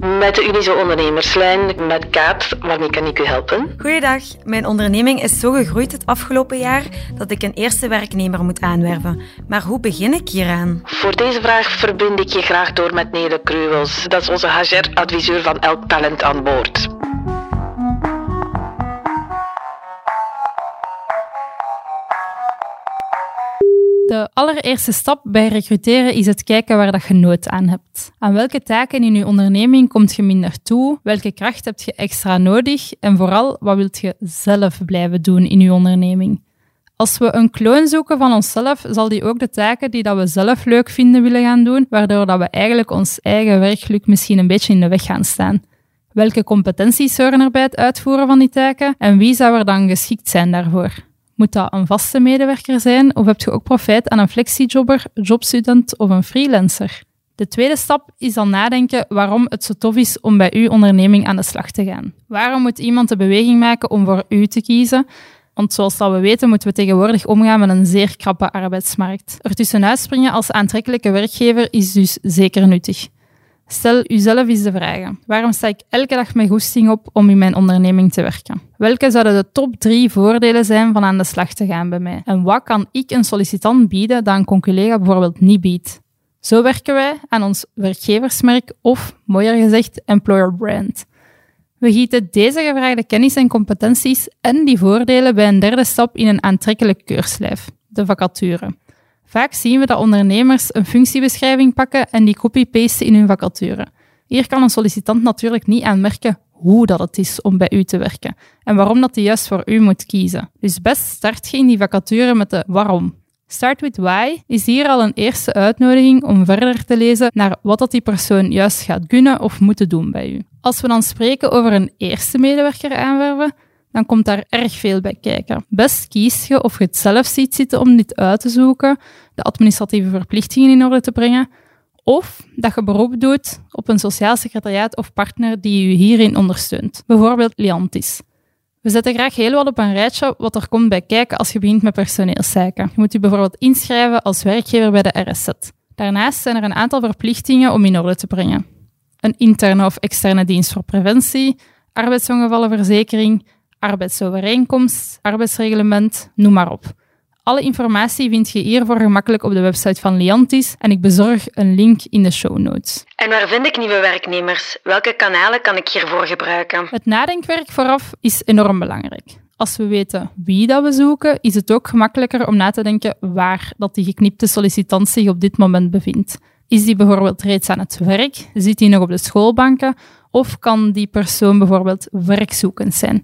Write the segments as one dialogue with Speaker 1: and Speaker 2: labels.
Speaker 1: Met de Unizo Ondernemerslijn, met Kaat, waarmee kan ik u helpen?
Speaker 2: Goeiedag, mijn onderneming is zo gegroeid het afgelopen jaar dat ik een eerste werknemer moet aanwerven. Maar hoe begin ik hieraan?
Speaker 1: Voor deze vraag verbind ik je graag door met Nele Kruwels. Dat is onze HR-adviseur van elk talent aan boord.
Speaker 3: De allereerste stap bij recruteren is het kijken waar dat je nood aan hebt. Aan welke taken in je onderneming komt je minder toe? Welke kracht heb je extra nodig? En vooral, wat wilt je zelf blijven doen in je onderneming? Als we een kloon zoeken van onszelf, zal die ook de taken die dat we zelf leuk vinden willen gaan doen, waardoor dat we eigenlijk ons eigen werkgeluk misschien een beetje in de weg gaan staan. Welke competenties horen er bij het uitvoeren van die taken en wie zou er dan geschikt zijn daarvoor? Moet dat een vaste medewerker zijn of heb je ook profijt aan een flexijobber, jobstudent of een freelancer? De tweede stap is dan nadenken waarom het zo tof is om bij uw onderneming aan de slag te gaan. Waarom moet iemand de beweging maken om voor u te kiezen? Want zoals dat we weten moeten we tegenwoordig omgaan met een zeer krappe arbeidsmarkt. Er tussenuit springen als aantrekkelijke werkgever is dus zeker nuttig. Stel uzelf eens de vragen. Waarom sta ik elke dag met goesting op om in mijn onderneming te werken? Welke zouden de top drie voordelen zijn van aan de slag te gaan bij mij? En wat kan ik een sollicitant bieden dat een conculega bijvoorbeeld niet biedt? Zo werken wij aan ons werkgeversmerk of, mooier gezegd, employer brand. We gieten deze gevraagde kennis en competenties en die voordelen bij een derde stap in een aantrekkelijk keurslijf, de vacature. Vaak zien we dat ondernemers een functiebeschrijving pakken en die copy-pasten in hun vacature. Hier kan een sollicitant natuurlijk niet aanmerken hoe dat het is om bij u te werken en waarom dat hij juist voor u moet kiezen. Dus best start je in die vacature met de waarom. Start with why is hier al een eerste uitnodiging om verder te lezen naar wat dat die persoon juist gaat kunnen of moeten doen bij u. Als we dan spreken over een eerste medewerker aanwerven, dan komt daar erg veel bij kijken. Best kies je of je het zelf ziet zitten om dit uit te zoeken, de administratieve verplichtingen in orde te brengen, of dat je beroep doet op een sociaal secretariaat of partner die je hierin ondersteunt, bijvoorbeeld Liantis. We zetten graag heel wat op een rijtje wat er komt bij kijken als je begint met personeelszaken. Je moet je bijvoorbeeld inschrijven als werkgever bij de RSZ. Daarnaast zijn er een aantal verplichtingen om in orde te brengen. Een interne of externe dienst voor preventie, arbeidsongevallenverzekering, arbeidsovereenkomst, arbeidsreglement, noem maar op. Alle informatie vind je hiervoor gemakkelijk op de website van Liantis en ik bezorg een link in de show notes.
Speaker 1: En waar vind ik nieuwe werknemers? Welke kanalen kan ik hiervoor gebruiken?
Speaker 3: Het nadenkwerk vooraf is enorm belangrijk. Als we weten wie dat we zoeken, is het ook gemakkelijker om na te denken waar dat die geknipte sollicitant zich op dit moment bevindt. Is die bijvoorbeeld reeds aan het werk? Zit die nog op de schoolbanken? Of kan die persoon bijvoorbeeld werkzoekend zijn?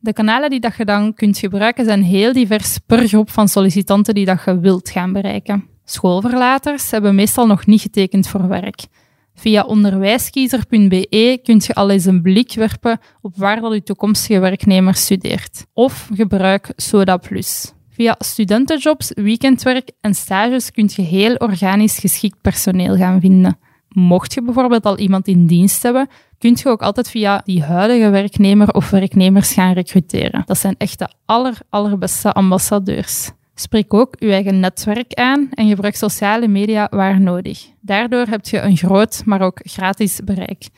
Speaker 3: De kanalen die dat je dan kunt gebruiken zijn heel divers per groep van sollicitanten die dat je wilt gaan bereiken. Schoolverlaters hebben meestal nog niet getekend voor werk. Via onderwijskiezer.be kunt je al eens een blik werpen op waar dat je toekomstige werknemer studeert. Of gebruik Soda Plus. Via studentenjobs, weekendwerk en stages kun je heel organisch geschikt personeel gaan vinden. Mocht je bijvoorbeeld al iemand in dienst hebben, kun je ook altijd via die huidige werknemer of werknemers gaan recruteren. Dat zijn echt de aller, allerbeste ambassadeurs. Spreek ook je eigen netwerk aan en gebruik sociale media waar nodig. Daardoor heb je een groot, maar ook gratis bereik.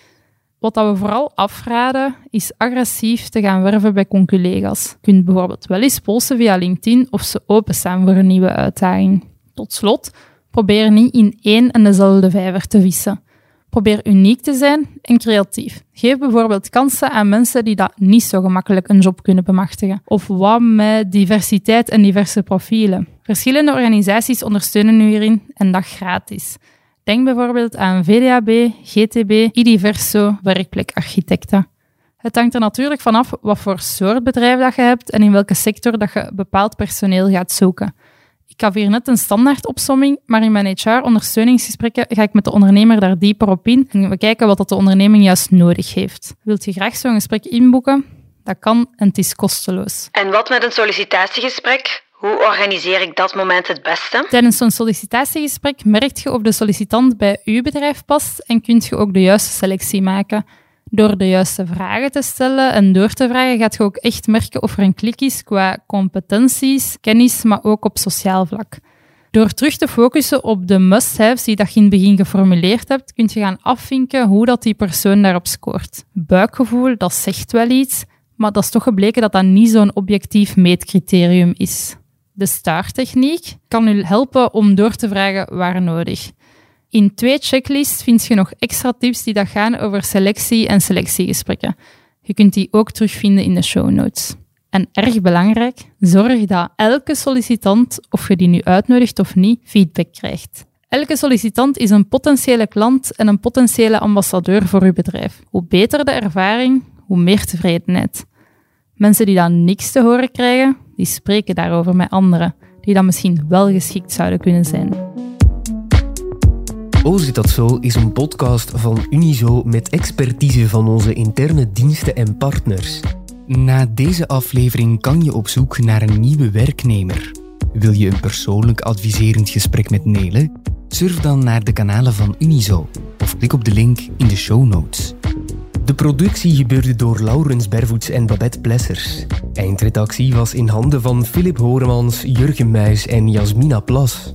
Speaker 3: Wat we vooral afraden, is agressief te gaan werven bij conculega's. Je kunt bijvoorbeeld wel eens polsen via LinkedIn of ze openstaan voor een nieuwe uitdaging. Tot slot, probeer niet in één en dezelfde vijver te vissen. Probeer uniek te zijn en creatief. Geef bijvoorbeeld kansen aan mensen die dat niet zo gemakkelijk een job kunnen bemachtigen. Of wat met diversiteit en diverse profielen. Verschillende organisaties ondersteunen u hierin en dat gratis. Denk bijvoorbeeld aan VDAB, GTB, Idiverso, werkplekarchitecten. Het hangt er natuurlijk vanaf wat voor soort bedrijf dat je hebt en in welke sector dat je bepaald personeel gaat zoeken. Ik gaf hier net een standaard opsomming, maar in mijn HR-ondersteuningsgesprekken ga ik met de ondernemer daar dieper op in en we kijken wat dat de onderneming juist nodig heeft. Wilt je graag zo'n gesprek inboeken? Dat kan en het is kosteloos.
Speaker 1: En wat met een sollicitatiegesprek? Hoe organiseer ik dat moment het beste?
Speaker 3: Tijdens zo'n sollicitatiegesprek merkt je of de sollicitant bij uw bedrijf past en kunt je ook de juiste selectie maken. Door de juiste vragen te stellen en door te vragen gaat je ook echt merken of er een klik is qua competenties, kennis, maar ook op sociaal vlak. Door terug te focussen op de must-haves die dat je in het begin geformuleerd hebt, kun je gaan afvinken hoe dat die persoon daarop scoort. Buikgevoel, dat zegt wel iets, maar dat is toch gebleken dat dat niet zo'n objectief meetcriterium is. De STAR-techniek kan u helpen om door te vragen waar nodig. In twee checklists vind je nog extra tips die dat gaan over selectie en selectiegesprekken. Je kunt die ook terugvinden in de show notes. En erg belangrijk, zorg dat elke sollicitant, of je die nu uitnodigt of niet, feedback krijgt. Elke sollicitant is een potentiële klant en een potentiële ambassadeur voor uw bedrijf. Hoe beter de ervaring, hoe meer tevredenheid. Mensen die dan niks te horen krijgen, die spreken daarover met anderen, die dan misschien wel geschikt zouden kunnen zijn.
Speaker 4: Oh, zit dat zo is een podcast van Unizo met expertise van onze interne diensten en partners. Na deze aflevering kan je op zoek naar een nieuwe werknemer. Wil je een persoonlijk adviserend gesprek met Nele? Surf dan naar de kanalen van Unizo of klik op de link in de show notes. De productie gebeurde door Laurens Bervoets en Babette Plessers. Eindredactie was in handen van Philip Horemans, Jurgen Muis en Jasmina Plas.